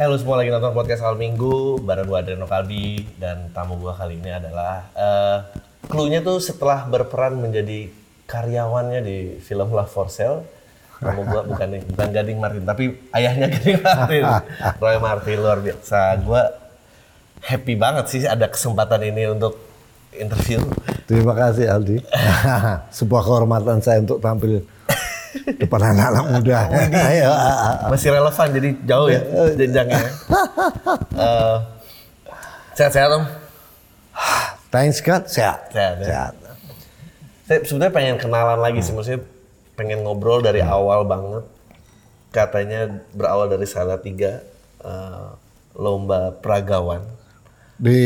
Halo semua lagi nonton podcast awal minggu bareng gue Adriano Kalbi dan tamu gue kali ini adalah eh clue-nya tuh setelah berperan menjadi karyawannya di film Love for Sale tamu gue bukan nih bukan Gading Martin tapi ayahnya Gading Martin. Roy Martin luar biasa. Gue happy banget sih ada kesempatan ini untuk interview. Terima kasih Aldi. Sebuah kehormatan saya untuk tampil depan anak-anak muda. Ayo, masih relevan jadi jauh ya jenjangnya Eh, sehat-sehat om Thanks God, sehat. Sehat, ya. Sehat. Saya sebenarnya pengen kenalan lagi sih, maksudnya pengen ngobrol dari awal banget. Katanya berawal dari salah tiga eh, lomba peragawan. Di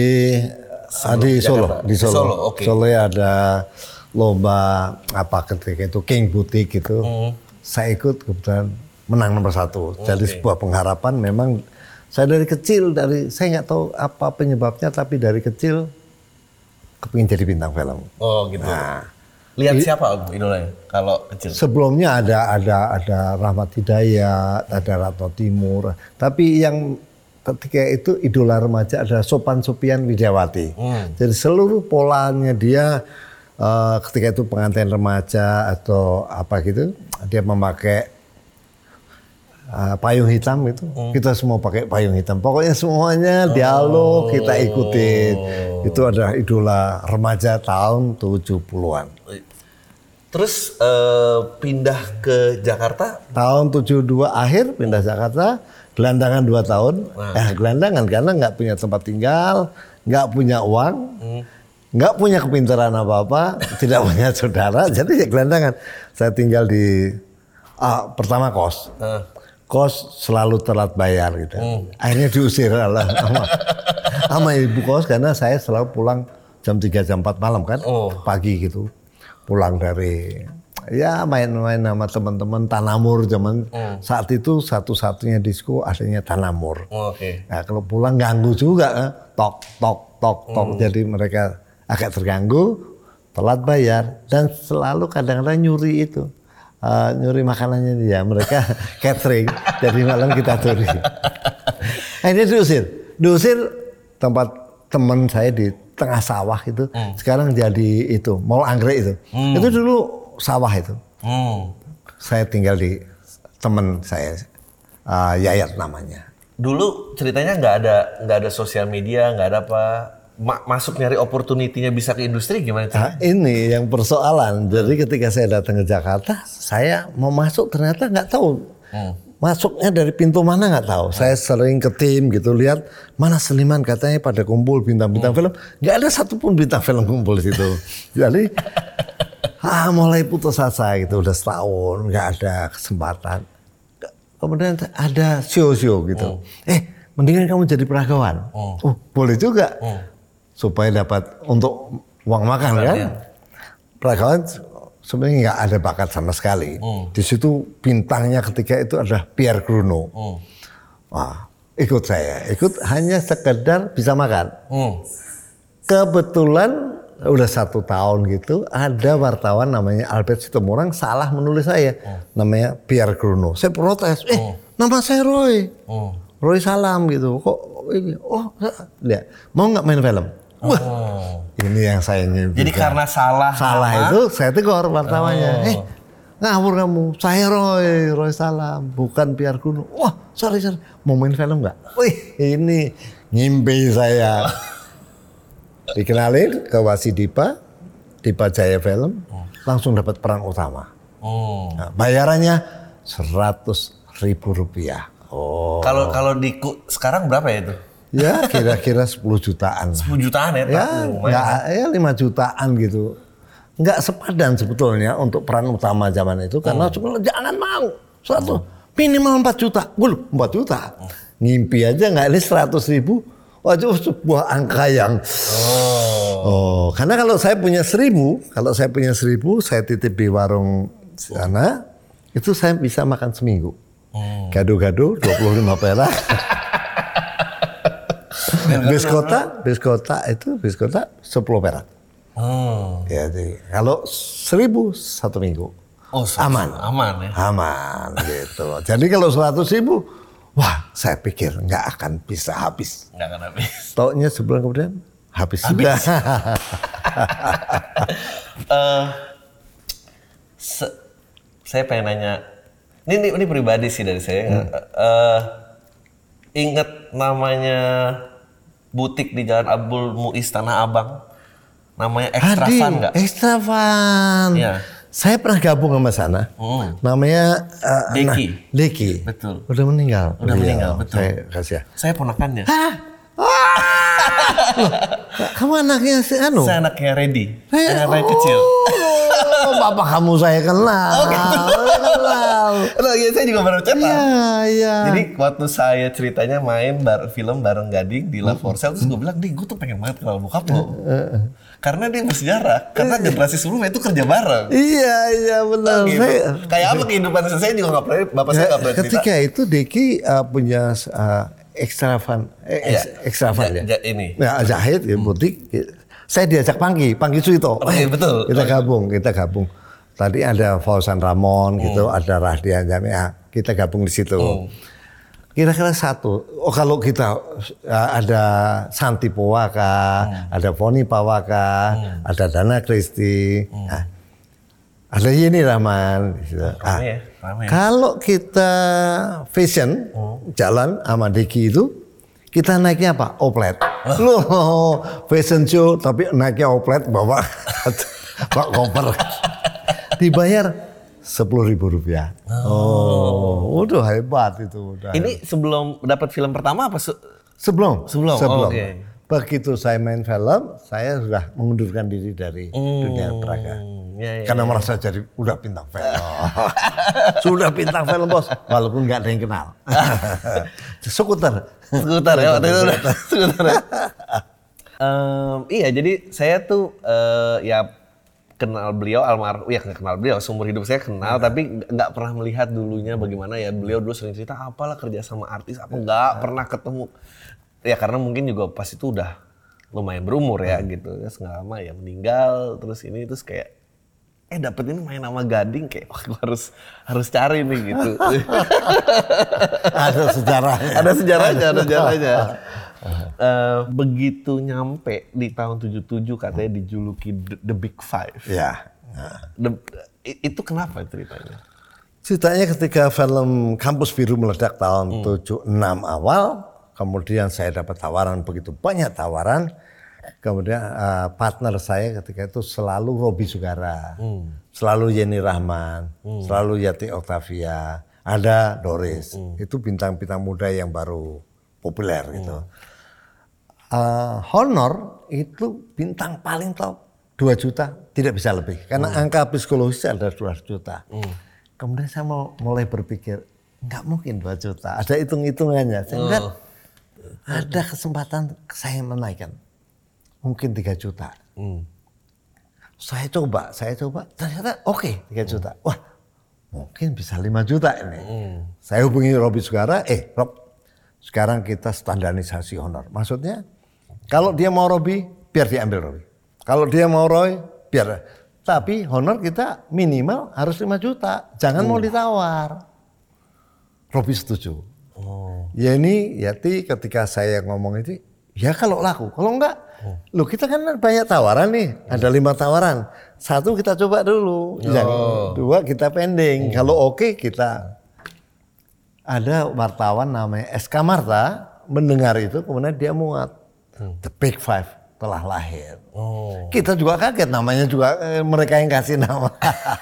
ah, di Solo, Jakarta. di Solo. Solo, oke. Solo ya ada lomba apa ketika itu King Boutique itu. Hmm. Saya ikut kebetulan menang nomor satu. Jadi sebuah pengharapan memang saya dari kecil dari saya nggak tahu apa penyebabnya tapi dari kecil kepingin jadi bintang film. Oh gitu. Nah, Lihat siapa om idolanya kalau kecil? Sebelumnya ada ada ada Rahmat Hidayat, ada Ratno Timur, tapi yang ketika itu idola remaja ada Sopan Sopian Widiawati. Jadi seluruh polanya dia eh, ketika itu pengantin remaja atau apa gitu, dia memakai eh, payung hitam itu. Kita semua pakai payung hitam. Pokoknya semuanya dialog kita ikutin. Itu adalah idola remaja tahun 70-an. Terus eh, pindah ke Jakarta? tahun 72 akhir pindah Jakarta gelandangan dua tahun eh gelandangan karena nggak punya tempat tinggal nggak punya uang nggak punya kepintaran apa apa tidak punya saudara jadi ya gelandangan. Saya tinggal di ah, pertama kos. Eh, kos selalu telat bayar gitu. Akhirnya diusir lah sama, sama ibu kos karena saya selalu pulang jam 3 jam 4 malam kan Oh. pagi gitu. Pulang dari ya main-main sama teman-teman Tanamur zaman. Saat itu satu-satunya disco adanya Tanamur. oh, Oke. Nah, kalau pulang ganggu juga kan. tok tok tok tok. Jadi mereka agak terganggu telat bayar dan selalu kadang-kadang nyuri itu. Eh, nyuri makanannya dia mereka catering jadi malam kita curi akhirnya diusir. Diusir tempat teman saya di tengah sawah itu sekarang jadi itu mall anggrek itu. Itu dulu sawah itu. Hmm. saya tinggal di teman saya eh, Yayat namanya. Dulu ceritanya nggak ada nggak ada sosial media, nggak ada apa. Ma- masuk nyari opportunity-nya bisa ke industri gimana? Nah, ini yang persoalan. Jadi ketika saya datang ke Jakarta, saya mau masuk ternyata nggak tahu. Masuknya dari pintu mana nggak tahu. Saya sering ke tim gitu lihat mana seniman katanya pada kumpul bintang-bintang film. Nggak ada satupun bintang film kumpul di situ. Jadi ah mulai putus asa gitu udah setahun nggak ada kesempatan. Kemudian ada show-show gitu. Eh mendingan kamu jadi peragawan. Oh boleh juga supaya dapat untuk uang makan kan. Peragawan sebenarnya nggak ada bakat sama sekali. Di situ bintangnya ketika itu adalah Pierre Bruno. Wah, ikut saya, ikut hanya sekedar bisa makan. Hmm. Kebetulan udah satu tahun gitu ada wartawan namanya Albert Situmorang salah menulis saya namanya Pierre Bruno. Saya protes, eh nama saya Roy, Roy Salam gitu. Kok ini? Oh, lihat mau nggak main film? Wah, ini yang saya nyimpi. Jadi karena salah salah nama, itu saya tegur wartawannya. Eh, ngawur kamu. Saya Roy, Roy Salam, bukan Pierre Bruno. Wah, sorry sorry. Mau main film nggak? Wih, ini ngimpi saya. Dikenalin ke Wasidipa, Dipa Jaya Film, langsung dapat peran utama. Hmm. Nah, bayarannya seratus ribu rupiah. Oh, Kalau kalau di sekarang berapa ya itu? Ya kira-kira 10 jutaan. 10 jutaan ya? ya, tak? Lumayan. nggak, ya 5 jutaan gitu. Nggak sepadan sebetulnya untuk peran utama zaman itu karena cuma jangan mau satu minimal 4 juta, gue 4 juta. Ngimpi aja nggak ini 100 ribu, wah itu sebuah angka yang oh. karena kalau saya punya seribu, kalau saya punya seribu, saya titip di warung sana, itu saya bisa makan seminggu. Gado-gado 25 perak. bis kota, bis kota itu bis kota 10 perak. Hmm. Ya, jadi kalau seribu satu minggu. Oh, Aman. Aman ya. Aman gitu. Jadi kalau 100 ribu, Wah, saya pikir nggak akan bisa habis. Nggak akan habis. Taunya sebulan kemudian habis, sudah. Eh, se- saya pengen nanya, ini, ini ini pribadi sih dari saya. Hmm. Eh, ingat namanya butik di Jalan Abdul Muiz Tanah Abang, namanya Extra Hadir, Fun nggak? Extra Fun. Iya. Saya pernah gabung sama sana. Hmm. Namanya eh, Deki. nah, Deki. Betul. Udah meninggal. Udah Beliau. meninggal, betul. Saya kasih ya. Saya ponakannya. Hah? Wah! Loh, kamu anaknya si Anu? Saya anaknya Reddy, Eh, yang paling kecil. Oh, bapak kamu saya kenal. Oh, gitu. Saya kenal. Loh, ya saya juga baru cetak. Iya, iya. Jadi waktu saya ceritanya main bar film bareng Gading di Love for Sale, terus gue bilang, Di, gue tuh pengen banget kenal bokap lo. Karena dia bersejarah, karena generasi sebelumnya itu kerja bareng. Iya, iya benar. Gitu. Saya, Kayak apa kehidupan saya juga nggak pernah, bapak saya nggak pernah cerita. ketika itu Deki uh, punya uh, extra fun, eh, Iya. fun Ja- ya. ja- ini. Ya, jahit ya, butik. Saya diajak Panggi, Panggi Suito. Oh, iya, betul. Kita gabung, kita gabung. Tadi ada Fauzan Ramon gitu, ada Rahdian Jamia. Kita gabung di situ. Kira-kira satu. Oh kalau kita uh, ada Santi Powaka, ada Foni Pawaka, ada Dana Kristi, nah, ada Yeni Rahman. Gitu. Ah, ya, rame ya. Kalau kita fashion jalan sama Diki itu, kita naiknya apa? Oplet. Loh, fashion show tapi naiknya oplet bawa bawa koper. Dibayar sepuluh ribu rupiah. Oh, udah hebat itu. Udah. Ini sebelum dapat film pertama apa? se- Sebelum, Sebelum, oh, oke. Begitu saya main film, saya sudah mengundurkan diri dari dunia peraga. Hmm, ya, ya, Karena merasa jadi udah bintang film. sudah bintang film bos, walaupun nggak ada yang kenal. Skuter. Skuter ya waktu itu udah skuter ya. Iya jadi saya tuh eh, ya kenal beliau almarhum ya kenal beliau seumur hidup saya kenal tapi nggak- pernah melihat dulunya bagaimana ya. Beliau dulu sering cerita apalah kerja sama artis apa nggak pernah ketemu. Ya karena mungkin juga pas itu udah lumayan berumur ya gitu. Terus nggak lama ya meninggal terus ini terus kayak eh dapet ini main nama Gading kayak wah gua harus harus cari nih gitu ada sejarahnya. ada sejarahnya, ada sejarahnya. Eh, begitu nyampe di tahun 77 katanya dijuluki the, the Big Five. Ya. I- itu kenapa ceritanya? Ceritanya ketika film Kampus Biru meledak tahun 76 awal, kemudian saya dapat tawaran begitu banyak tawaran. Kemudian eh, partner saya ketika itu selalu Robi Sugara, selalu Yeni Rahman, selalu Yati Octavia, ada Doris. Itu bintang-bintang muda yang baru populer gitu. Eh, honor itu bintang paling top 2 juta tidak bisa lebih. Karena angka psikologis ada 2 juta. Kemudian saya mau mulai berpikir nggak mungkin 2 juta. Ada hitung-hitungannya. Saya lihat ada kesempatan saya menaikkan mungkin 3 juta. Saya coba, saya coba ternyata oke 3 juta. Wah mungkin bisa 5 juta ini. Saya hubungi Robi Sugara, eh Rob sekarang kita standarisasi honor. Maksudnya kalau dia mau Robi, biar diambil Robi. Kalau dia mau Roy, biar. Tapi honor kita minimal harus 5 juta. Jangan mau ditawar. Robi setuju. Ya ini Yati ketika saya ngomong itu, ya kalau laku. Kalau enggak, loh kita kan banyak tawaran nih. Ada lima tawaran. Satu kita coba dulu. Yang dua kita pending. Kalau oke kita ada wartawan namanya SK Marta mendengar itu kemudian dia muat The Big Five telah lahir. Kita juga kaget namanya juga eh, mereka yang kasih nama.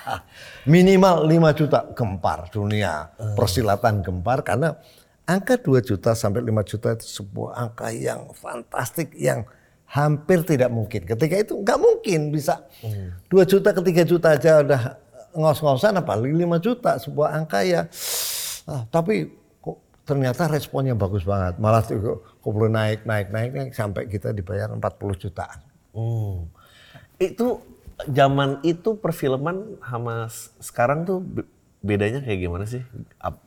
Minimal 5 juta gempar dunia persilatan gempar karena angka 2 juta sampai 5 juta itu sebuah angka yang fantastik yang hampir tidak mungkin. Ketika itu nggak mungkin bisa 2 juta ke 3 juta aja udah ngos-ngosan apalagi 5 juta sebuah angka ya Ah, tapi kok ternyata responnya bagus banget. Malah boleh naik, naik, naik, naik sampai kita dibayar 40 jutaan. Hmm. Itu zaman itu perfilman sama sekarang tuh bedanya kayak gimana sih?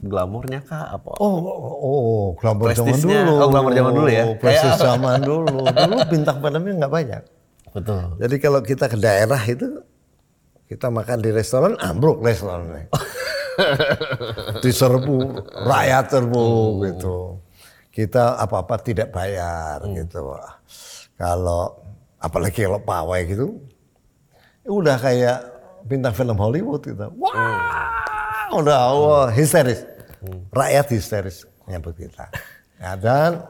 Glamornya kah apa? Oh, oh, oh glamour zaman Prestisnya, dulu. oh, glamour zaman dulu ya? Prestis Kayak- zaman dulu. Dulu bintang filmnya nggak banyak. Betul. Jadi kalau kita ke daerah itu kita makan di restoran ambruk restorannya. diserbu rakyat serbu gitu kita apa-apa tidak bayar gitu kalau apalagi kalau pawai gitu udah kayak bintang film Hollywood gitu wah udah wah, histeris. Rakyat histeris nyambut kita. Ya, dan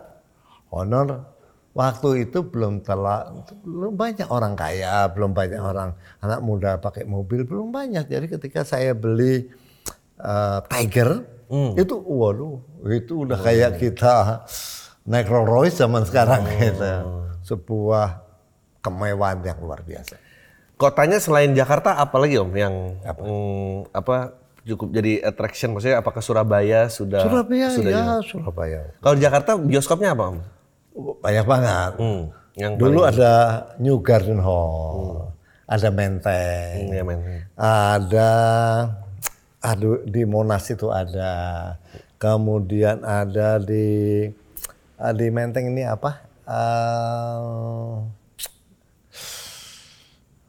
honor waktu itu belum telah belum banyak orang kaya belum banyak orang anak muda pakai mobil belum banyak. Jadi ketika saya beli eh, Tiger itu waduh itu udah kayak kita naik Rolls Royce zaman sekarang gitu. Sebuah kemewahan yang luar biasa. Kotanya selain Jakarta apa lagi Om yang apa, apa cukup jadi attraction maksudnya apakah Surabaya sudah Surabaya sudah ya juga? Surabaya Kalau Jakarta bioskopnya apa Om? banyak banget Hmm, yang dulu ada New Garden Hall ada Menteng paling- ya, men. ada aduh di Monas itu ada kemudian ada di di Menteng ini apa Eh,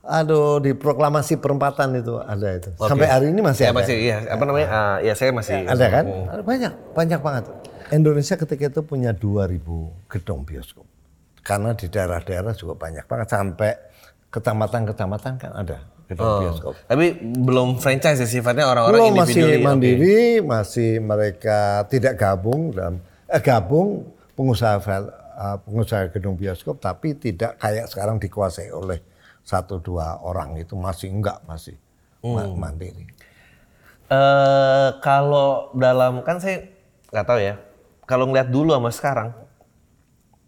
aduh di proklamasi perempatan itu ada itu. Sampai hari ini masih Ya ada. masih iya. Apa namanya? ah, ya saya masih ada kan? ada banyak banyak banget. Indonesia ketika itu punya 2000 gedung bioskop. Karena di daerah-daerah juga banyak banget. Sampai kecamatan-kecamatan kan ada gedung Oh. bioskop. Tapi belum franchise ya sifatnya orang-orang Belum masih individu. mandiri, masih mereka tidak gabung dalam eh, gabung pengusaha eh, pengusaha gedung bioskop, tapi tidak kayak sekarang dikuasai oleh satu dua orang itu masih enggak masih ma- Hmm. mandiri. Eh kalau dalam kan saya nggak tahu ya. Kalau ngeliat dulu sama sekarang,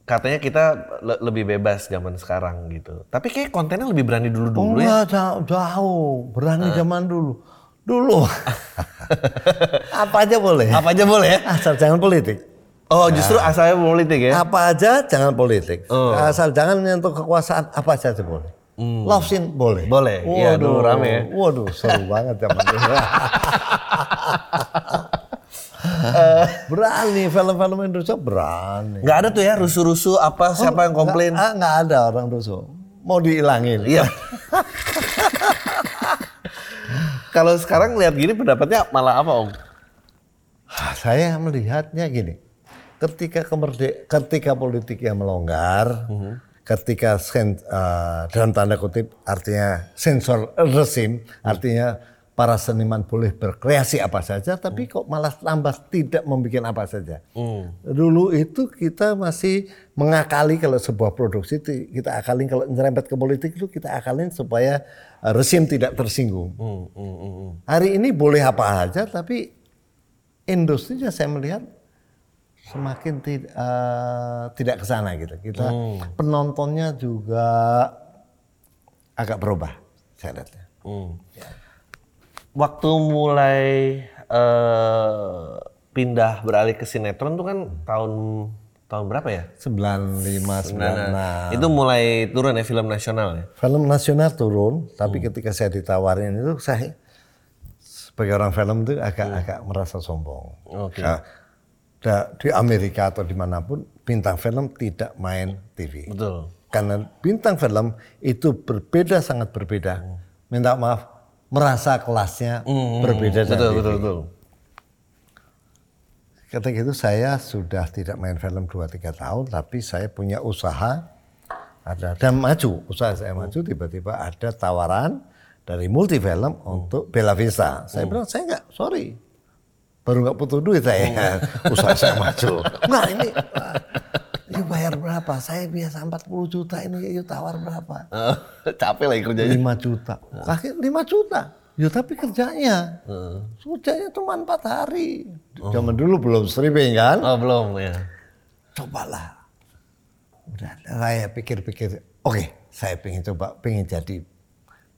katanya kita le- lebih bebas zaman sekarang gitu. Tapi kayak kontennya lebih berani dulu Oh, dulu ya. enggak, jauh, jauh, berani zaman dulu. Dulu apa aja boleh, Apa aja boleh ya? asal jangan politik. Oh justru asalnya politik ya? Apa aja jangan politik. Oh. Asal jangan menyentuh kekuasaan apa saja boleh. Love scene boleh. Boleh. Iya, dulu rame ya. Waduh, seru banget zaman dulu. berani film-film Indonesia berani. Nggak ada tuh ya rusuh-rusuh apa siapa yang komplain? Nggak, ah, nggak ada orang rusuh. Mau dihilangin. Iya. Kalau sekarang lihat gini pendapatnya malah apa om? Ah, Saya melihatnya gini, ketika kemerde ketika politik yang melonggar, ketika sen, eh, dalam tanda kutip artinya sensor resim, artinya para seniman boleh berkreasi apa saja, tapi kok malah tambah tidak membuat apa saja. Dulu itu kita masih mengakali kalau sebuah produksi itu kita akalin kalau nyerempet ke politik itu kita akalin supaya eh, resim tidak tersinggung. Hari ini boleh apa aja, tapi industrinya saya melihat semakin tid- eh, tidak ke sana gitu. Kita penontonnya juga agak berubah saya lihatnya. Waktu mulai eh, pindah beralih ke sinetron tuh kan tahun tahun berapa ya? 95 96. Itu mulai turun ya film nasional ya. Film nasional turun, tapi ketika saya ditawarin itu saya sebagai orang film itu agak-agak merasa sombong. Oke. Ya, da- di Amerika atau di mana pun bintang film tidak main TV. Betul. Karena bintang film itu berbeda sangat berbeda. Minta maaf, merasa kelasnya berbeda dari Betul TV. betul betul. Ketika itu saya sudah tidak main film 2-3 tahun, tapi saya punya usaha ada dan maju. Usaha saya maju tiba-tiba ada tawaran dari multifilm untuk Bella Vista. Saya bilang saya nggak, sorry, baru nggak butuh duit saya. usaha saya maju. Nggak ini, ini bayar berapa? Saya biasa 40 juta ini, yuk tawar berapa? Capek lagi kerjanya. 5 juta. Kaki 5 juta. Ya tapi kerjanya. Kerjanya cuma 4 hari. Zaman dulu belum streaming kan. Oh belum ya. Cobalah. Udah saya pikir-pikir. Oke saya pengen coba. Pengen jadi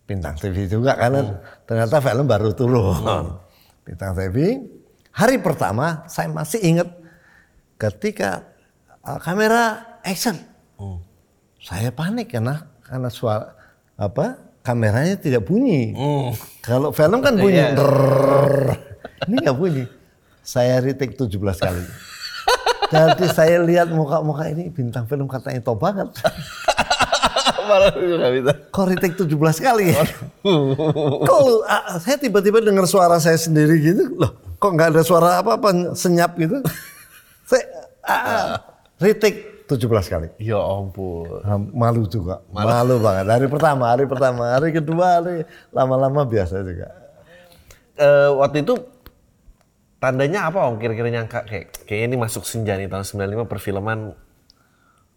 bintang TV juga. Karena ternyata film baru turun. Bintang TV. Hari pertama saya masih ingat. Ketika uh, kamera action. Saya panik karena karena suara apa kameranya tidak bunyi. Kalau film kan bunyi. Iya. Ini nggak bunyi. Saya retake 17 kali. Jadi saya lihat muka-muka ini bintang film katanya top banget. Malah nggak bisa. Kok retake 17 kali ya? kok lu- ah, saya tiba-tiba dengar suara saya sendiri gitu, loh kok nggak ada suara apa-apa senyap gitu. saya ah, retake 17 kali. Ya ampun. Malu juga, malu. banget. Hari pertama, hari pertama, hari kedua, hari lama-lama biasa juga. Eh, waktu itu tandanya apa om kira-kira nyangka kayak kayaknya ini masuk senja nih tahun 95 perfilman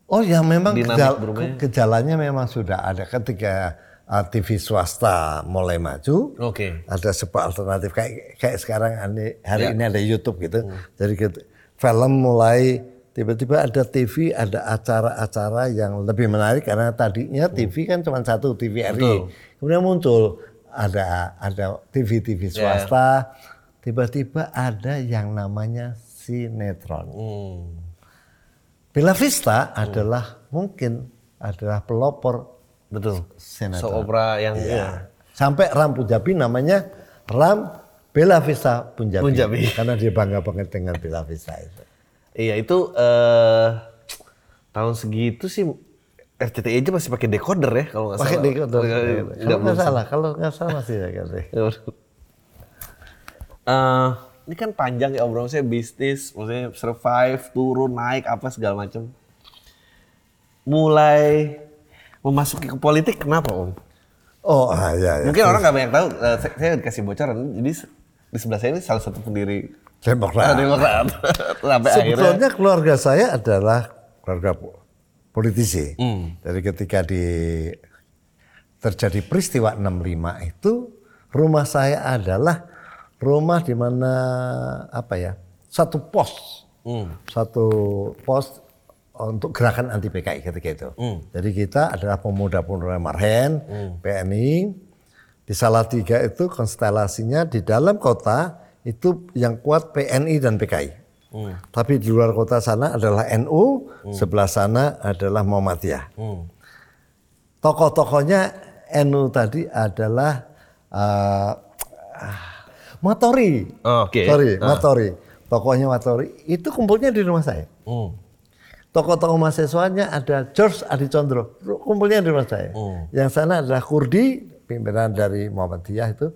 Oh ya memang gejal- gejalanya memang sudah ada ketika uh, TV swasta mulai maju. Oke. Ada sebuah alternatif kayak kayak sekarang ani- hari Ya. ini ada YouTube gitu. Jadi gitu, film mulai tiba-tiba ada TV, ada acara-acara yang lebih menarik karena tadinya TV kan cuma satu TVRI. Betul. Kemudian muncul ada ada TV-TV swasta. Tiba-tiba ada yang namanya sinetron. Hmm. Bella Vista adalah mungkin adalah pelopor Betul. sinetron. So opera yang Iya. iya. Sampai Ram Punjabi namanya Ram Bella Vista Punjabi. Punjabi. Karena dia bangga banget dengan Bella Vista itu. Iya itu eh tahun segitu sih RCTI aja masih pakai decoder ya kalau nggak Pakai salah. dekoder. Nggak- Kalau nggak- salah, kalau nggak salah masih ya kan. Eh, ini kan panjang ya obrolan saya bisnis, maksudnya survive, turun, naik, apa segala macam. Mulai memasuki ke politik kenapa om? Oh ah, ya, ya. Mungkin orang nggak banyak tahu. eh, saya, saya dikasih bocoran. Jadi di sebelah saya ini salah satu pendiri Demokrat. Ah, Demokrat. Sampai akhirnya. Sebetulnya keluarga saya adalah keluarga po- politisi. Hmm. Dari ketika di terjadi peristiwa 65 itu rumah saya adalah rumah di mana apa ya satu pos Hmm. satu pos untuk gerakan anti PKI ketika itu. Hmm. Jadi kita adalah pemuda-pemuda Marhen, PNI. Di Salatiga itu konstelasinya di dalam kota itu yang kuat PNI dan PKI. Hmm. Tapi di luar kota sana adalah NU, sebelah sana adalah Muhammadiyah. Hmm. Tokoh-tokohnya NU tadi adalah uh, Matori. Oke. Sorry, Ah. Matori. Tokohnya Matori itu kumpulnya di rumah saya. Hmm. Tokoh-tokoh mahasiswanya ada George Adi Condro, kumpulnya di rumah saya. Hmm. Yang sana adalah Kurdi, pimpinan dari Muhammadiyah itu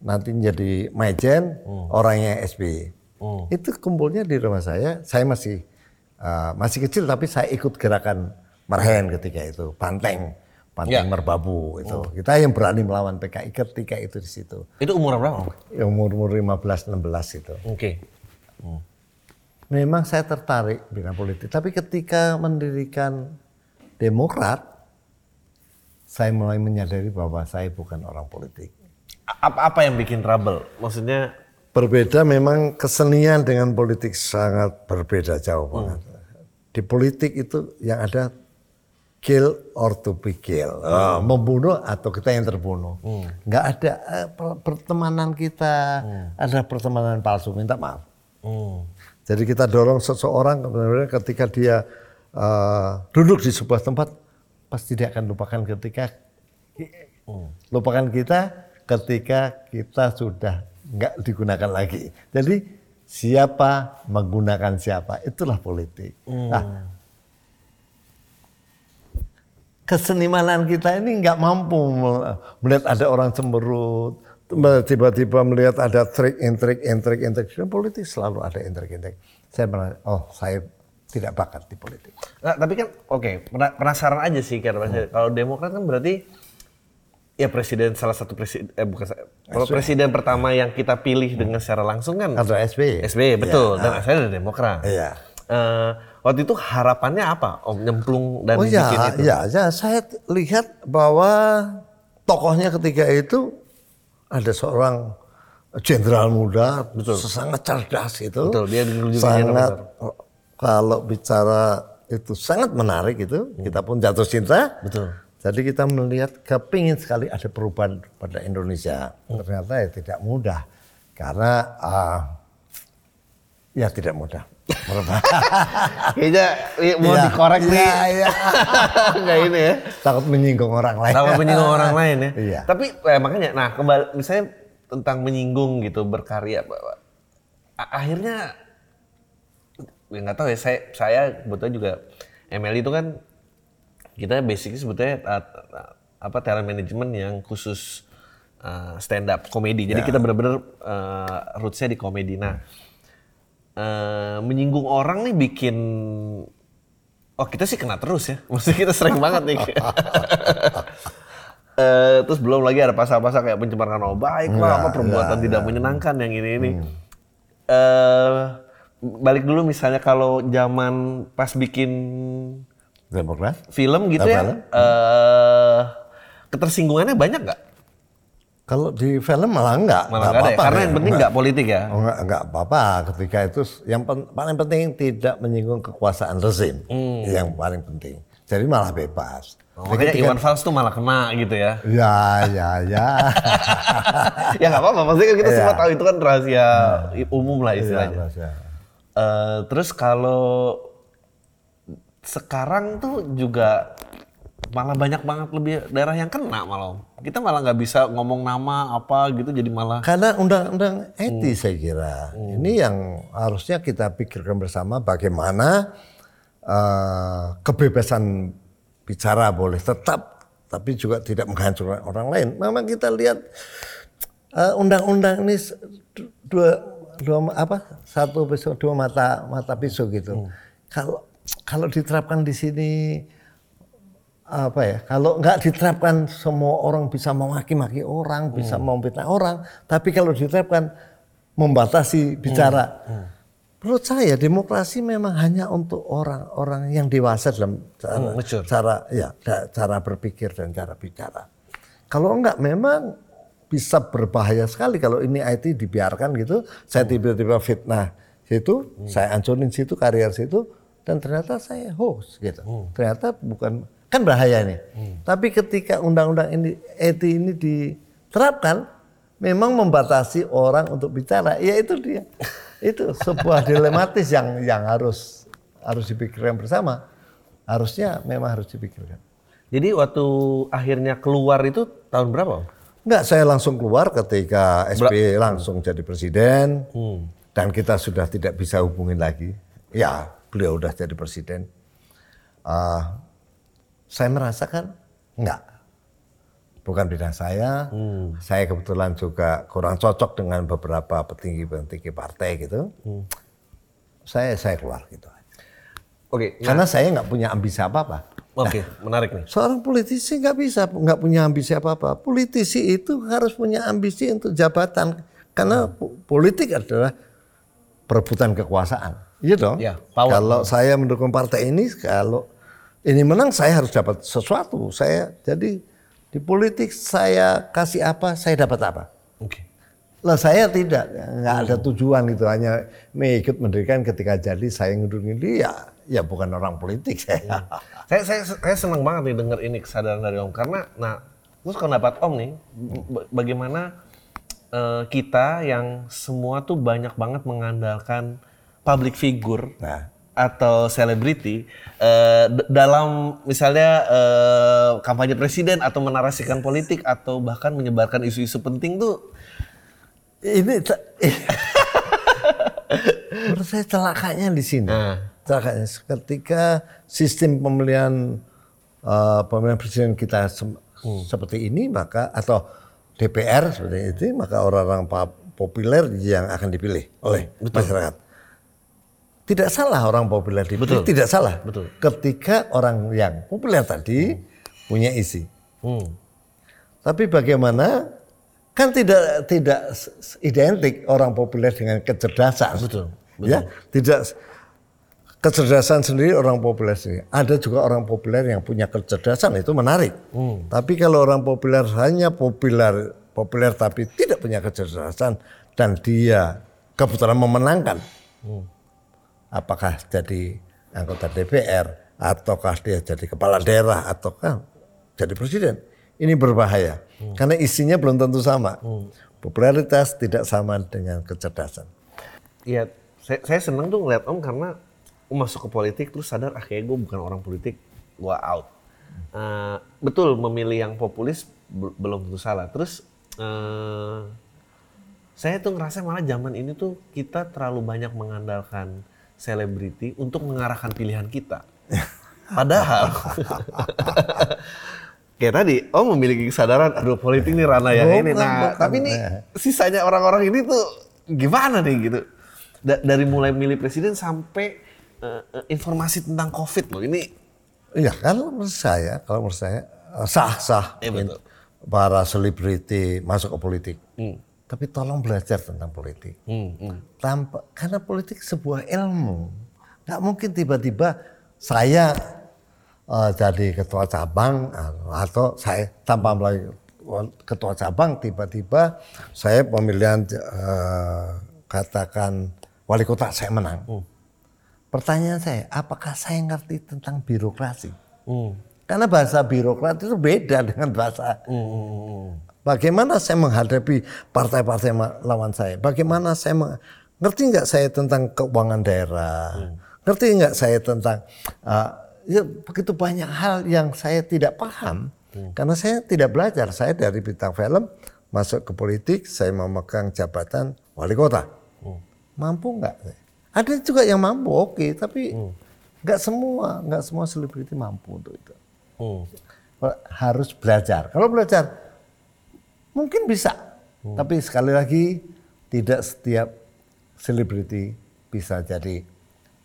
nanti menjadi Majen, orangnya SBY. Hmm. Itu kumpulnya di rumah saya. Saya masih uh, masih kecil tapi saya ikut gerakan Marhen ketika itu, Banteng, Banteng Ya. Merbabu itu. Kita yang berani melawan PKI ketika itu di situ. Itu umur berapa? Om? Umur umur 15 16 itu. Oke. Memang saya tertarik bidang politik, tapi ketika mendirikan Demokrat, saya mulai menyadari bahwa saya bukan orang politik. Apa apa yang bikin trouble? Maksudnya Berbeda memang kesenian dengan politik sangat berbeda jauh banget. Di politik itu yang ada kill or to be kill, Oh, membunuh atau kita yang terbunuh. Nggak ada per- pertemanan kita, ada pertemanan palsu, minta maaf. hmm. Jadi kita dorong seseorang ketika dia eh, duduk di sebuah tempat pasti dia akan lupakan ketika lupakan kita ketika kita sudah nggak digunakan lagi. Jadi siapa menggunakan siapa itulah politik. Nah, kesenimanan kita ini nggak mampu me- melihat ada orang cemberut, tiba-tiba melihat ada trik, intrik, intrik, intrik. Politik selalu ada intrik, intrik. Saya merasa, oh saya tidak bakat di politik. Nah, tapi kan oke, pena- penasaran aja sih karena Hmm. kalau Demokrat kan berarti ya presiden salah satu presiden eh bukan kalau presiden pertama yang kita pilih dengan secara langsung kan Ada SBY. SBY betul Iya. dan saya dari Demokrat. Iya. Eh, waktu itu harapannya apa Om nyemplung dan Oh bikin ya, itu? ya, ya, saya lihat bahwa tokohnya ketika itu ada seorang jenderal muda, sangat cerdas itu, Betul, dia sangat kalau bicara itu sangat menarik itu, kita pun jatuh cinta. Betul. Jadi kita melihat kepingin sekali ada perubahan pada Indonesia. Ternyata ya tidak mudah karena ah, ya tidak mudah. Kayaknya iya, mau Iya. dikorek nih. Iya, iya. Enggak ini ya. Takut menyinggung orang lain. Takut menyinggung orang lain ya. Iya. Tapi eh, makanya, nah kembali misalnya tentang menyinggung gitu berkarya, akhirnya ya nggak tahu ya saya saya kebetulan juga ML itu kan kita basically sebetulnya uh, apa talent management yang khusus uh, stand up komedi. Jadi kita benar-benar uh, rootsnya di komedi. Nah, uh, menyinggung orang nih bikin Oh kita sih kena terus ya, maksudnya kita sering banget nih. Eh, terus belum lagi ada pasal-pasal kayak pencemaran nama baik lah, apa perbuatan tidak menyenangkan yang ini ini. Eh, balik dulu misalnya kalau zaman pas bikin Demokrat? film gitu ya, film? eh ketersinggungannya banyak nggak? Kalau di film malah enggak. Malah enggak nggak ada ya? apa-apa Karena ya. yang penting nggak politik ya. Oh, enggak, enggak apa-apa ketika itu yang pen- paling penting tidak menyinggung kekuasaan rezim. Yang paling penting. Jadi malah bebas. Oh, makanya Iwan Fals tuh malah kena gitu ya. Ya, ya, ya. ya nggak apa-apa, maksudnya kan kita Iya. semua tahu itu kan rahasia umum lah Ya, istilahnya. Ya. Eh, terus kalau sekarang tuh juga malah banyak banget lebih daerah yang kena malah. Kita malah nggak bisa ngomong nama apa gitu jadi malah Karena undang-undang etis saya kira. Ini yang harusnya kita pikirkan bersama bagaimana eh, kebebasan bicara boleh tetap tapi juga tidak menghancurkan orang lain. Memang kita lihat eh, undang-undang ini se- du- dua dua apa satu pisau dua mata mata pisau gitu. Kalau kalau diterapkan di sini apa ya kalau nggak diterapkan semua orang bisa memaki-maki orang bisa memfitnah orang tapi kalau diterapkan membatasi bicara. Menurut saya demokrasi memang hanya untuk orang-orang yang dewasa dalam cara, Hmm, cara ya cara berpikir dan cara bicara. Kalau enggak memang bisa berbahaya sekali kalau ini IT dibiarkan gitu saya tiba-tiba fitnah situ saya hancurin situ karier situ dan ternyata saya host gitu. Ternyata bukan kan bahaya nih tapi ketika undang-undang ini IT ini diterapkan memang membatasi orang untuk bicara. Ya itu dia. Itu sebuah dilematis yang yang harus harus dipikirkan bersama. Harusnya memang harus dipikirkan. Jadi waktu akhirnya keluar itu tahun berapa? Enggak, saya langsung keluar ketika SBY langsung jadi presiden. Dan kita sudah tidak bisa hubungin lagi. Ya, beliau udah jadi presiden. Ah, saya merasakan enggak, bukan bidang saya. Saya kebetulan juga kurang cocok dengan beberapa petinggi-petinggi partai gitu. Saya saya keluar gitu. Oke, Karena saya nggak punya ambisi apa-apa. oke, menarik nih. Seorang politisi nggak bisa nggak punya ambisi apa-apa. Politisi itu harus punya ambisi untuk jabatan karena po- politik adalah perebutan kekuasaan. Iya dong. Ya, power. Kalau saya mendukung partai ini, kalau ini menang saya harus dapat sesuatu. Saya jadi di politik saya kasih apa, saya dapat apa. Oke. Lah saya tidak, nggak ada tujuan itu hanya ikut mendirikan ketika jadi saya ngundurkan diri ya, ya bukan orang politik saya. Saya, saya saya senang banget nih denger ini kesadaran dari Om karena nah terus kalau dapat Om nih ba- bagaimana eh, kita yang semua tuh banyak banget mengandalkan public figure Nah. Atau selebriti eh, d- dalam misalnya eh, kampanye presiden atau menarasikan politik atau bahkan menyebarkan isu-isu penting tuh ini menurut saya celakanya di sini. Nah. Celakanya ketika sistem pemilihan eh, pemilihan presiden kita sem- seperti ini maka atau DPR seperti itu maka orang-orang populer yang akan dipilih oleh masyarakat. Tidak salah orang populer dipilih, Betul. tidak salah. Betul. Ketika orang yang populer tadi punya isi. hmm, Tapi bagaimana kan tidak tidak identik orang populer dengan kecerdasan. Betul, Ya, tidak kecerdasan sendiri orang populer sendiri. Ada juga orang populer yang punya kecerdasan itu menarik. Tapi kalau orang populer hanya populer populer tapi tidak punya kecerdasan dan dia kebetulan memenangkan, apakah jadi anggota DPR ataukah dia jadi kepala daerah ataukah jadi presiden? Ini berbahaya karena isinya belum tentu sama. Popularitas tidak sama dengan kecerdasan. Iya, saya, saya seneng tuh ngeliat Om karena Om masuk ke politik terus sadar ah kayak gue bukan orang politik, gue out. Eh, betul memilih yang populis bel- belum tentu salah. Terus eh, saya tuh ngerasa malah zaman ini tuh kita terlalu banyak mengandalkan selebriti untuk mengarahkan pilihan kita. Padahal kayak tadi, Om memiliki kesadaran, aduh politik ini ranah yang Bukan, ini. Nah, bukan. tapi ini sisanya orang-orang ini tuh gimana nih gitu? Da- dari mulai milih presiden sampai eh, informasi tentang COVID loh. Ini Iya, kalau menurut saya, kalau menurut saya sah-sah betul. para selebriti masuk ke politik. Tapi tolong belajar tentang politik. Tanpa, karena politik sebuah ilmu. Nggak mungkin tiba-tiba saya eh, jadi ketua cabang eh, atau saya tanpa melalui ketua cabang tiba-tiba saya pemilihan eh, katakan wali kota saya menang. Pertanyaan saya, apakah saya ngerti tentang birokrasi? Karena bahasa birokrat itu beda dengan bahasa. Bagaimana saya menghadapi partai-partai lawan saya? Bagaimana saya meng- ngerti nggak saya tentang keuangan daerah? Ngerti nggak saya tentang uh, ya, begitu banyak hal yang saya tidak paham karena saya tidak belajar. Saya dari bintang film masuk ke politik, saya memegang jabatan wali kota. Mampu nggak? Ada juga yang mampu, oke, tapi nggak semua, nggak semua selebriti mampu untuk itu. Harus belajar. Kalau belajar, mungkin bisa, tapi sekali lagi tidak setiap selebriti bisa jadi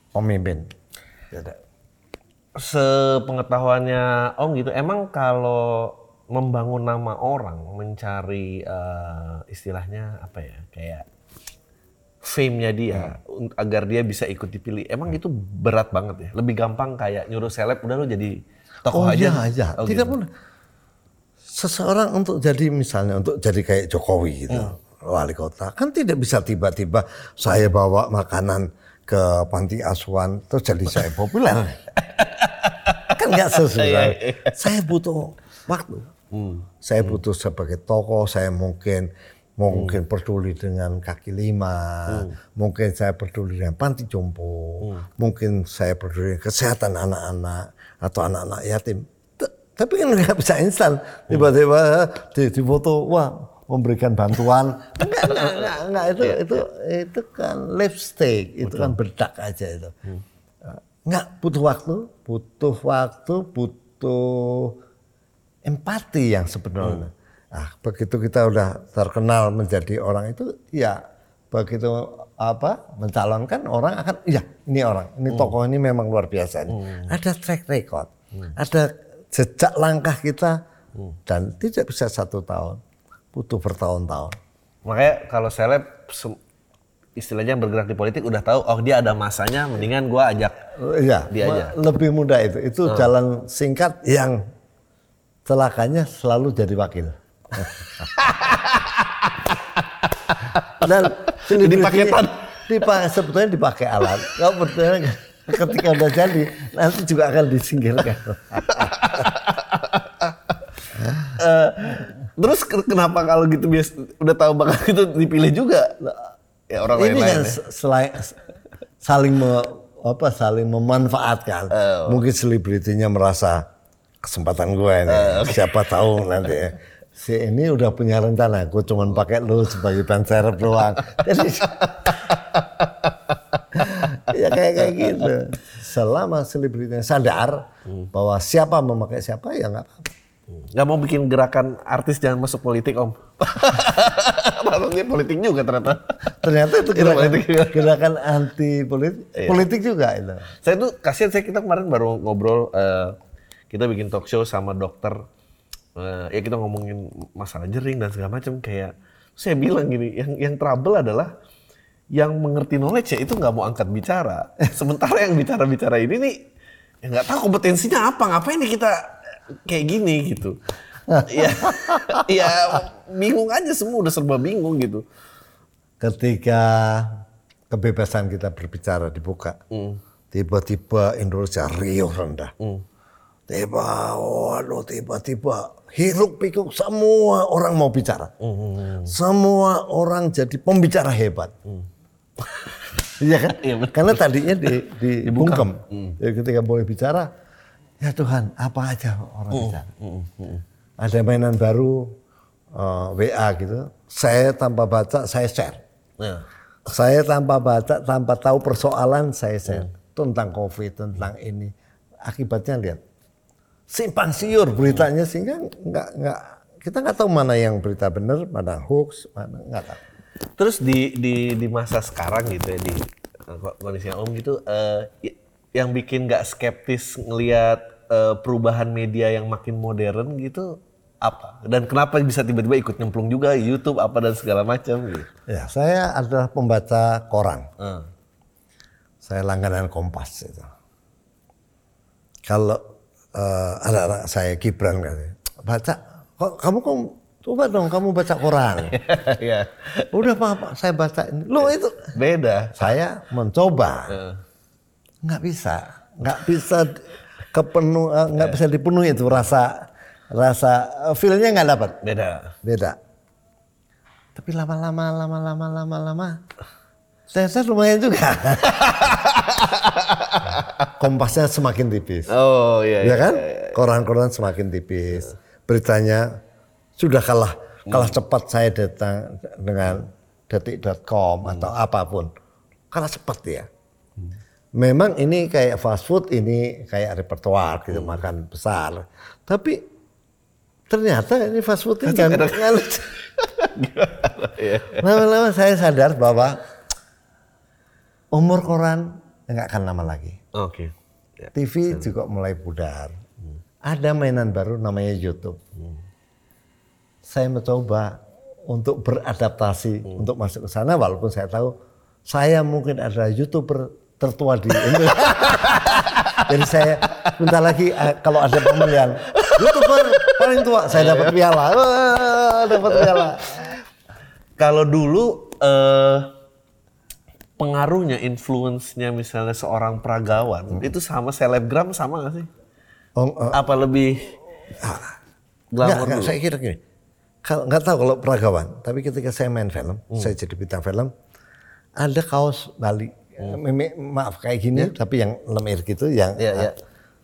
pemimpin. Tidak. sepengetahuannya Om gitu, emang kalau membangun nama orang, mencari eh, istilahnya apa ya, kayak fame-nya dia un- agar dia bisa ikut dipilih, emang itu berat banget ya. Lebih gampang kayak nyuruh seleb udah lo jadi tokoh Oh aja. iya, iya. Oh, Tidak gitu. boleh. Seseorang untuk jadi misalnya untuk jadi kayak Jokowi gitu, wali kota, kan tidak bisa tiba-tiba saya bawa makanan ke panti asuhan terus jadi saya populer. kan nggak sesuai. Iya, iya. saya butuh waktu. Saya butuh sebagai tokoh, saya mungkin mungkin peduli dengan kaki lima, mungkin saya peduli dengan panti jompo, mungkin saya peduli dengan kesehatan anak-anak atau anak-anak yatim. Tapi kan nggak bisa instan. Tiba-tiba di, di foto, wah memberikan bantuan. Enggak, enggak, enggak, enggak. Itu, itu, itu kan lipstick, itu kan bedak aja itu. Enggak, butuh waktu, butuh waktu, butuh empati yang sebenarnya. Nah, begitu kita udah terkenal menjadi orang itu, ya begitu apa mencalonkan orang akan, ya ini orang, ini tokoh ini memang luar biasa. nih. Ada track record, ada jejak langkah kita, dan tidak bisa satu tahun, butuh bertahun-tahun. Makanya kalau seleb se- istilahnya bergerak di politik udah tahu oh dia ada masanya mendingan gua ajak Iya, Dia aja. lebih mudah itu. Itu jalan singkat yang celakanya selalu jadi wakil. Dan Ini paketan. Dipakai, sebetulnya dipakai alat. Sebetulnya ketika udah jadi nanti juga akan disingkirkan. Eh, terus ke- kenapa kalau gitu bias udah tahu bakal itu dipilih juga ya orang lain Ini kan lain selain saling me- apa saling memanfaatkan. Mungkin selebritinya merasa kesempatan gue ini. Siapa tahu nanti ya. si ini udah punya rencana. Gue cuman pakai lu sebagai ban serep doang. Jadi ya kayak kayak gitu. Selama selebritinya sadar bahwa siapa memakai siapa ya nggak apa-apa. nggak mau bikin gerakan artis jangan masuk politik om maksudnya politik juga ternyata Ternyata itu gerakan, politik juga. gerakan anti politik, politik juga itu. saya tuh kasihan saya kita kemarin baru ngobrol eh, kita bikin talk show sama dokter eh, ya kita ngomongin masalah jering dan segala macam kayak saya bilang gini yang yang trouble adalah yang mengerti knowledge ya itu nggak mau angkat bicara. Sementara yang bicara bicara ini nih ya nggak tahu kompetensinya apa ngapain nih kita kayak gini gitu. Ya ya bingung aja semua udah serba bingung gitu. Ketika kebebasan kita berbicara dibuka, tiba-tiba Indonesia riuh rendah. Tiba, waduh, tiba-tiba hiruk pikuk semua orang mau bicara. Semua orang jadi pembicara hebat. Iya kan? Betul. Karena tadinya di, di bungkem. Jadi ketika boleh bicara, ya Tuhan, apa aja orang bicara. Ada mainan baru, eh, WA gitu. Saya tanpa baca, saya share. Nah, Saya tanpa baca, tanpa tahu persoalan, saya share. Tentang COVID, tentang ini. akibatnya lihat simpang siur beritanya sehingga nggak nggak kita nggak tahu mana yang berita benar, mana hoax, mana nggak tahu. Terus di di di masa sekarang gitu ya di eh, kondisi yang umum gitu y- yang bikin nggak skeptis ngelihat eh, perubahan media yang makin modern gitu apa? Dan kenapa bisa tiba-tiba ikut nyemplung juga YouTube apa dan segala macam gitu? Ya, saya adalah pembaca koran. Eh, Saya langganan Kompas itu. Kalau eh, ada anak saya Gibran katanya, baca, kok kamu kok coba dong kamu baca koran. ya Udah pak, saya baca ini. Lo itu beda. saya mencoba, nggak bisa, nggak bisa kepenuh, eh, nggak bisa dipenuhi itu rasa rasa eh, feelnya nggak dapat, beda. beda. Tapi lama-lama, lama-lama, lama-lama, saya saya lumayan juga. Kompasnya semakin tipis. Oh iya. ya kan? Koran-koran semakin tipis. Beritanya sudah kalah kalah cepat saya datang dengan detik.com atau apa pun. Kalah cepat ya. Memang ini kayak fast food, ini kayak repertoire gitu, makan besar. Tapi ternyata ini fast food ini kan lama-lama saya sadar bahwa umur koran nggak akan lama lagi. Oke. Ya. TV juga mulai pudar. Ada mainan baru namanya YouTube. Saya mencoba untuk beradaptasi untuk masuk ke sana walaupun saya tahu saya mungkin adalah YouTuber tertua di Indonesia. Jadi saya minta lagi eh, kalau ada pemilihan YouTuber paling tua saya dapat piala. Wah, dapat piala. Kalau dulu eh, pengaruhnya, influence-nya misalnya seorang peragawan itu sama selebgram sama gak sih? Oh, eh, Apa lebih Enggak, glamour enggak, dulu? saya kira gini. Kalau nggak tahu kalau peragawan, tapi ketika saya main film, saya jadi bintang film, ada kaos Bali, Meme- maaf kayak gini, tapi yang lemir gitu, yang Iya, iya.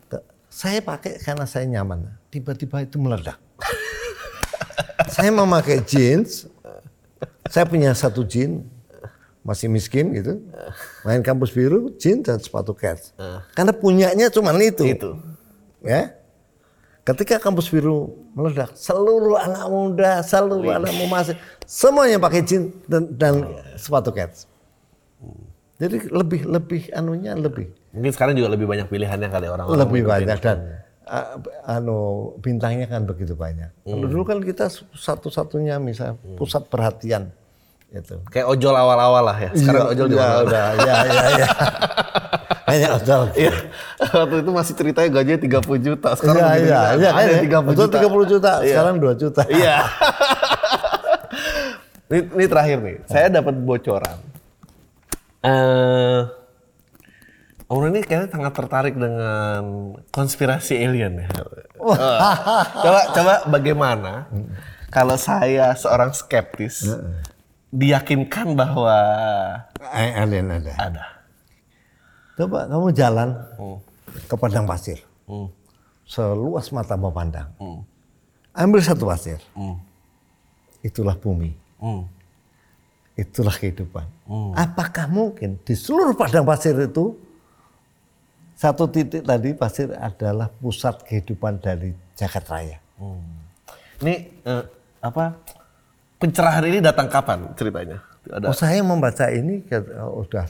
Ke- saya pakai karena saya nyaman. Tiba-tiba itu meledak. saya memakai jeans, saya punya satu jeans, masih miskin gitu, main kampus biru, jeans dan sepatu cats. Karena punyanya cuma itu. Itu. Ya. Ketika kampus biru meledak, seluruh anak muda, seluruh anak mahasiswa, semuanya pakai jeans dan, dan sepatu cats. Jadi lebih lebih anunya lebih Mungkin sekarang juga lebih banyak pilihannya kali orang-orang. lebih banyak dan uh, anu bintangnya kan begitu banyak. Kalau dulu kan kita satu-satunya misal pusat perhatian itu. Kayak ojol awal-awal lah ya. Sekarang Iya, ojol iya, mana-mana. udah, ya ya ya. Hanya ojol. Iya. Waktu itu masih ceritanya gajinya 30 juta. Sekarang Iya iya iya Ada kan ya. 30 Betul juta. 30 juta, Iya. sekarang 2 juta. Iya. ini, ini terakhir nih. Saya dapat bocoran. Eh Om ini kayaknya sangat tertarik dengan konspirasi alien ya. Eh, coba coba bagaimana kalau saya seorang skeptis diyakinkan bahwa Eh, Alien ada. ada. Coba kamu jalan Hmm. ke padang pasir. Hmm. Seluas mata memandang. Hmm. Ambil satu pasir. Hmm. Itulah bumi. Hmm. Itulah kehidupan. Apakah mungkin di seluruh padang pasir itu satu titik tadi pasir adalah pusat kehidupan dari jagat raya? Ini eh, apa? Pencerahan ini datang kapan ceritanya? Ada Oh, saya membaca ini ke, oh, udah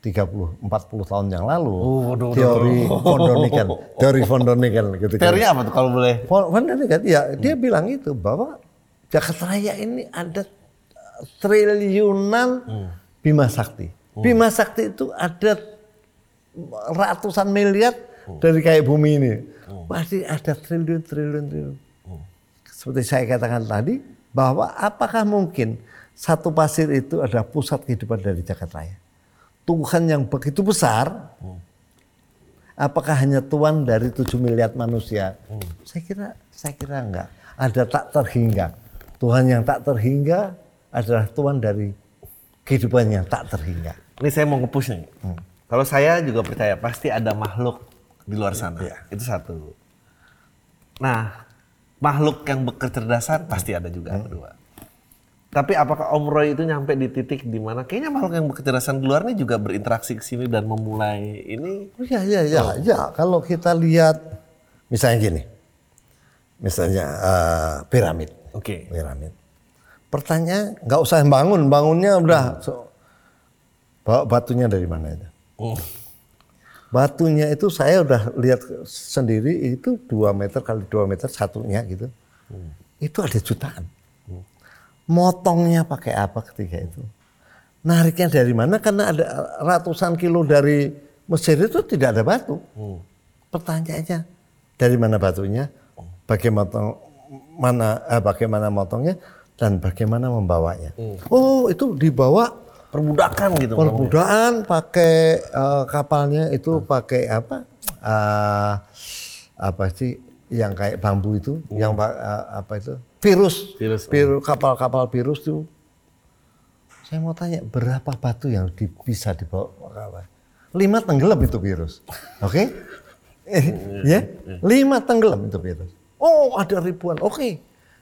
30 40 tahun yang lalu. Oh, waduh, teori von Däniken, teori von Däniken gitu kan. teorinya apa tuh kalau boleh? Von Däniken ya dia bilang itu bahwa Jakarta Raya ini ada triliunan Bima Sakti. Bima Sakti itu ada ratusan miliar dari kayak bumi ini. Pasti ada triliun, triliun, triliun. Seperti saya katakan tadi, bahwa apakah mungkin satu pasir itu adalah pusat kehidupan dari Jakarta Raya? Tuhan yang begitu besar, apakah hanya Tuhan dari 7 miliar manusia? Saya kira, saya kira enggak. Ada tak terhingga. Tuhan yang tak terhingga adalah Tuhan dari kehidupan yang tak terhingga. Ini saya mau nge-push nih. Kalau saya juga percaya pasti ada makhluk di luar sana. Itu satu. Nah, makhluk yang berkecerdasan pasti ada juga yang kedua. Tapi apakah Om Roy itu nyampe di titik di mana kayaknya makhluk yang berkecerdasan di luar ini juga berinteraksi ke sini dan memulai ini? Oh, iya, iya, iya, iya. Kalau kita lihat misalnya gini. Misalnya eh, piramid. Oke. Piramid. Pertanyaan nggak usah bangun, bangunnya udah so- bawa batunya dari mana itu? Hmm. Batunya itu saya udah lihat sendiri itu 2 meter kali 2 meter satunya gitu. Itu ada jutaan. Motongnya pakai apa ketika itu? Nariknya dari mana? Karena ada ratusan kilo dari Mesir itu tidak ada batu. Pertanyaannya dari mana batunya? Bagaimana mana eh, bagaimana motongnya dan bagaimana membawanya? Oh, itu dibawa Perbudakan gitu. Perbudakan pakai eh, kapalnya itu pakai apa? Eh, apa sih yang kayak bambu itu, yang pa- eh, apa itu? Virus. Virus, Virus kapal-kapal virus itu. Saya mau tanya berapa batu yang di- bisa dibawa kapal? Lima tenggelam itu virus. Oke? Eh, ya, lima tenggelam itu virus. Oh, ada ribuan. Oke.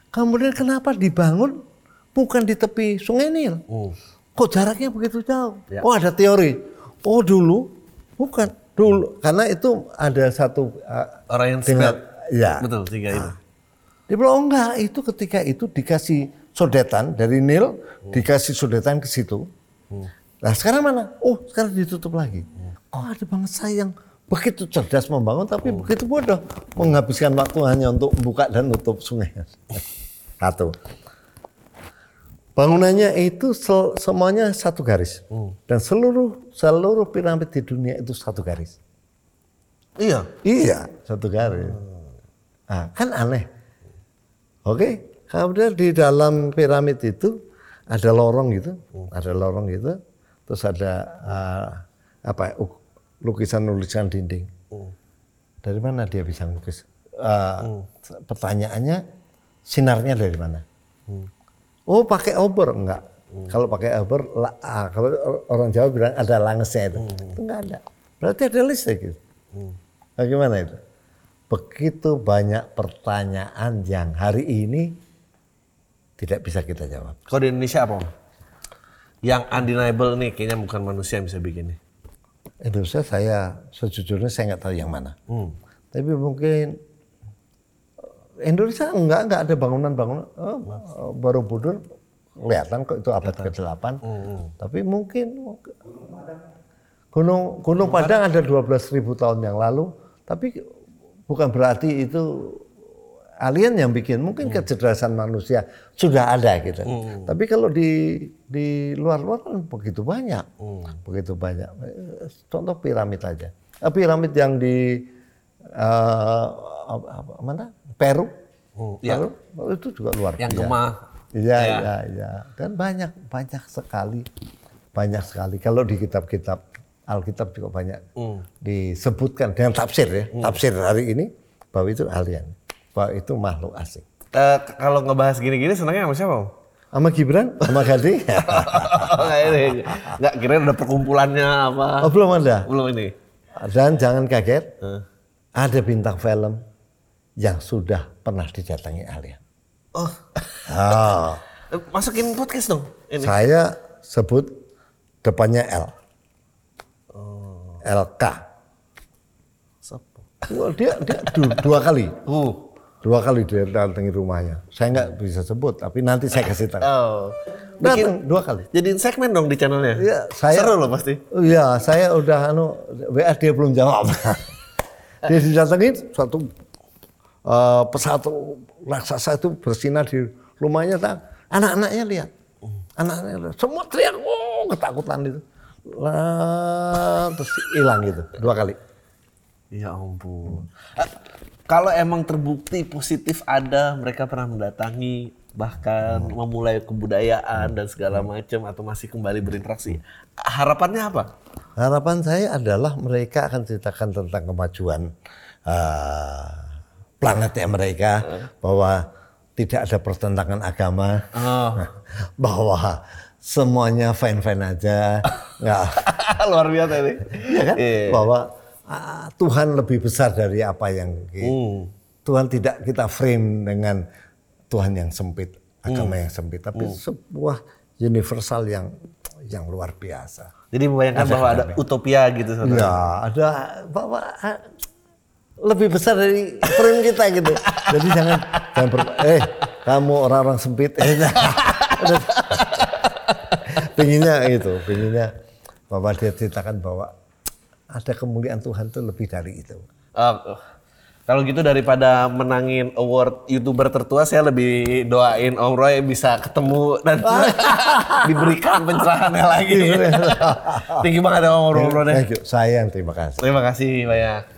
Kemudian kenapa dibangun bukan di tepi Sungai Nil? Hmm. Kok jaraknya begitu jauh? Ya. Oh ada teori. Oh dulu, bukan dulu, karena itu ada satu uh, Orang yang dengan, spell. ya. Betul, tiga itu. Dia bilang oh enggak, itu ketika itu dikasih sodetan dari Nil, dikasih sodetan ke situ. Nah sekarang mana? Oh sekarang ditutup lagi. Oh ada bangsa yang begitu cerdas membangun, tapi begitu bodoh menghabiskan waktu hanya untuk membuka dan nutup sungai. Satu. Bangunannya itu sel- semuanya satu garis dan seluruh seluruh piramid di dunia itu satu garis. Iya. Iya, satu garis. Nah, kan aneh. Oke, kemudian di dalam piramid itu ada lorong gitu, ada lorong gitu, terus ada ah, apa uk- lukisan-lukisan dinding. Dari mana dia bisa lukis? Ah, Pertanyaannya, sinarnya dari mana? Oh, pakai obor enggak? Kalau pakai obor, ah, kalau orang Jawa bilang ada langesnya itu, itu enggak ada. Berarti ada listrik gitu. Bagaimana itu? Begitu banyak pertanyaan yang hari ini tidak bisa kita jawab. Kalau di Indonesia apa? Yang undeniable nih kayaknya bukan manusia yang bisa bikin nih. Indonesia saya sejujurnya saya nggak tahu yang mana. Hmm. Tapi mungkin Indonesia enggak enggak ada bangunan-bangunan oh, Borobudur kelihatan kok itu abad ke-8. Tapi mungkin Gunung Gunung Padang ada 12.000 tahun yang lalu, tapi bukan berarti itu alien yang bikin. Mungkin kecerdasan manusia sudah ada gitu. Tapi kalau di di luar-luar kan begitu banyak. Begitu banyak. Contoh piramid aja. Eh, piramid yang di eh, apa, apa- mana? Peru. Hmm, iya. Peru, itu juga luar Yang biasa. gemah. Iya, Ya. iya, iya. Dan banyak, banyak sekali, banyak sekali. Kalau di kitab-kitab Alkitab juga banyak Hmm. disebutkan dengan tafsir ya, tafsir hari ini bahwa itu alien, bahwa itu makhluk asing. Eh, kalau ngebahas gini-gini senangnya sama siapa? Sama Gibran, sama Gadi, Nggak ini. Nggak kira ada perkumpulannya apa? oh, belum ada. Belum ini. Dan jangan kaget, Eh. ada bintang film yang sudah pernah didatangi alien. Oh, eh, masukin podcast dong. Ini. saya sebut depannya L, Oh. LK. Wah, dia dia du- dua kali. Uh. Dua kali dia datangi rumahnya. Saya nggak bisa sebut, tapi nanti saya kasih tahu. Oh. Datang dua kali. Jadiin segmen dong di channelnya. Iya, saya- Seru loh pasti. Iya, saya udah anu WA dia belum jawab. dia didatengin suatu eh, pesawat raksasa itu bersinar di rumahnya. Anak-anaknya lihat, anak-anaknya lihat. semua teriak, oh ketakutan itu. Lah, terus hilang gitu dua kali. Ya ampun. Eh, Kalau emang terbukti positif ada, mereka pernah mendatangi, bahkan memulai kebudayaan dan segala macam atau masih kembali berinteraksi. Harapannya apa? Harapan saya adalah mereka akan ceritakan tentang kemajuan eh, planetnya mereka, bahwa tidak ada pertentangan agama, Oh. bahwa semuanya fine-fine aja, nggak, Luar biasa ini. ya kan? Iya. Bahwa ah, Tuhan lebih besar dari apa yang ki- Hmm. Tuhan tidak kita frame dengan Tuhan yang sempit. agama yang sempit, tapi sebuah universal yang yang luar biasa. Jadi membayangkan bahwa ada utopia gitu saudara. Ya, ada bahwa ah, lebih besar dari frame kita gitu. Jadi jangan jangan ber, eh kamu orang-orang sempit. Eh, pinginnya itu, pinginnya bahwa dia ceritakan bahwa ada kemuliaan Tuhan itu lebih dari itu. Oh, kalau gitu daripada menangin award youtuber tertua, saya lebih doain Om Roy bisa ketemu dan diberikan pencerahannya lagi. Tinggi banget ya Om Roy. Thank you. Saya yang terima kasih. Terima kasih banyak.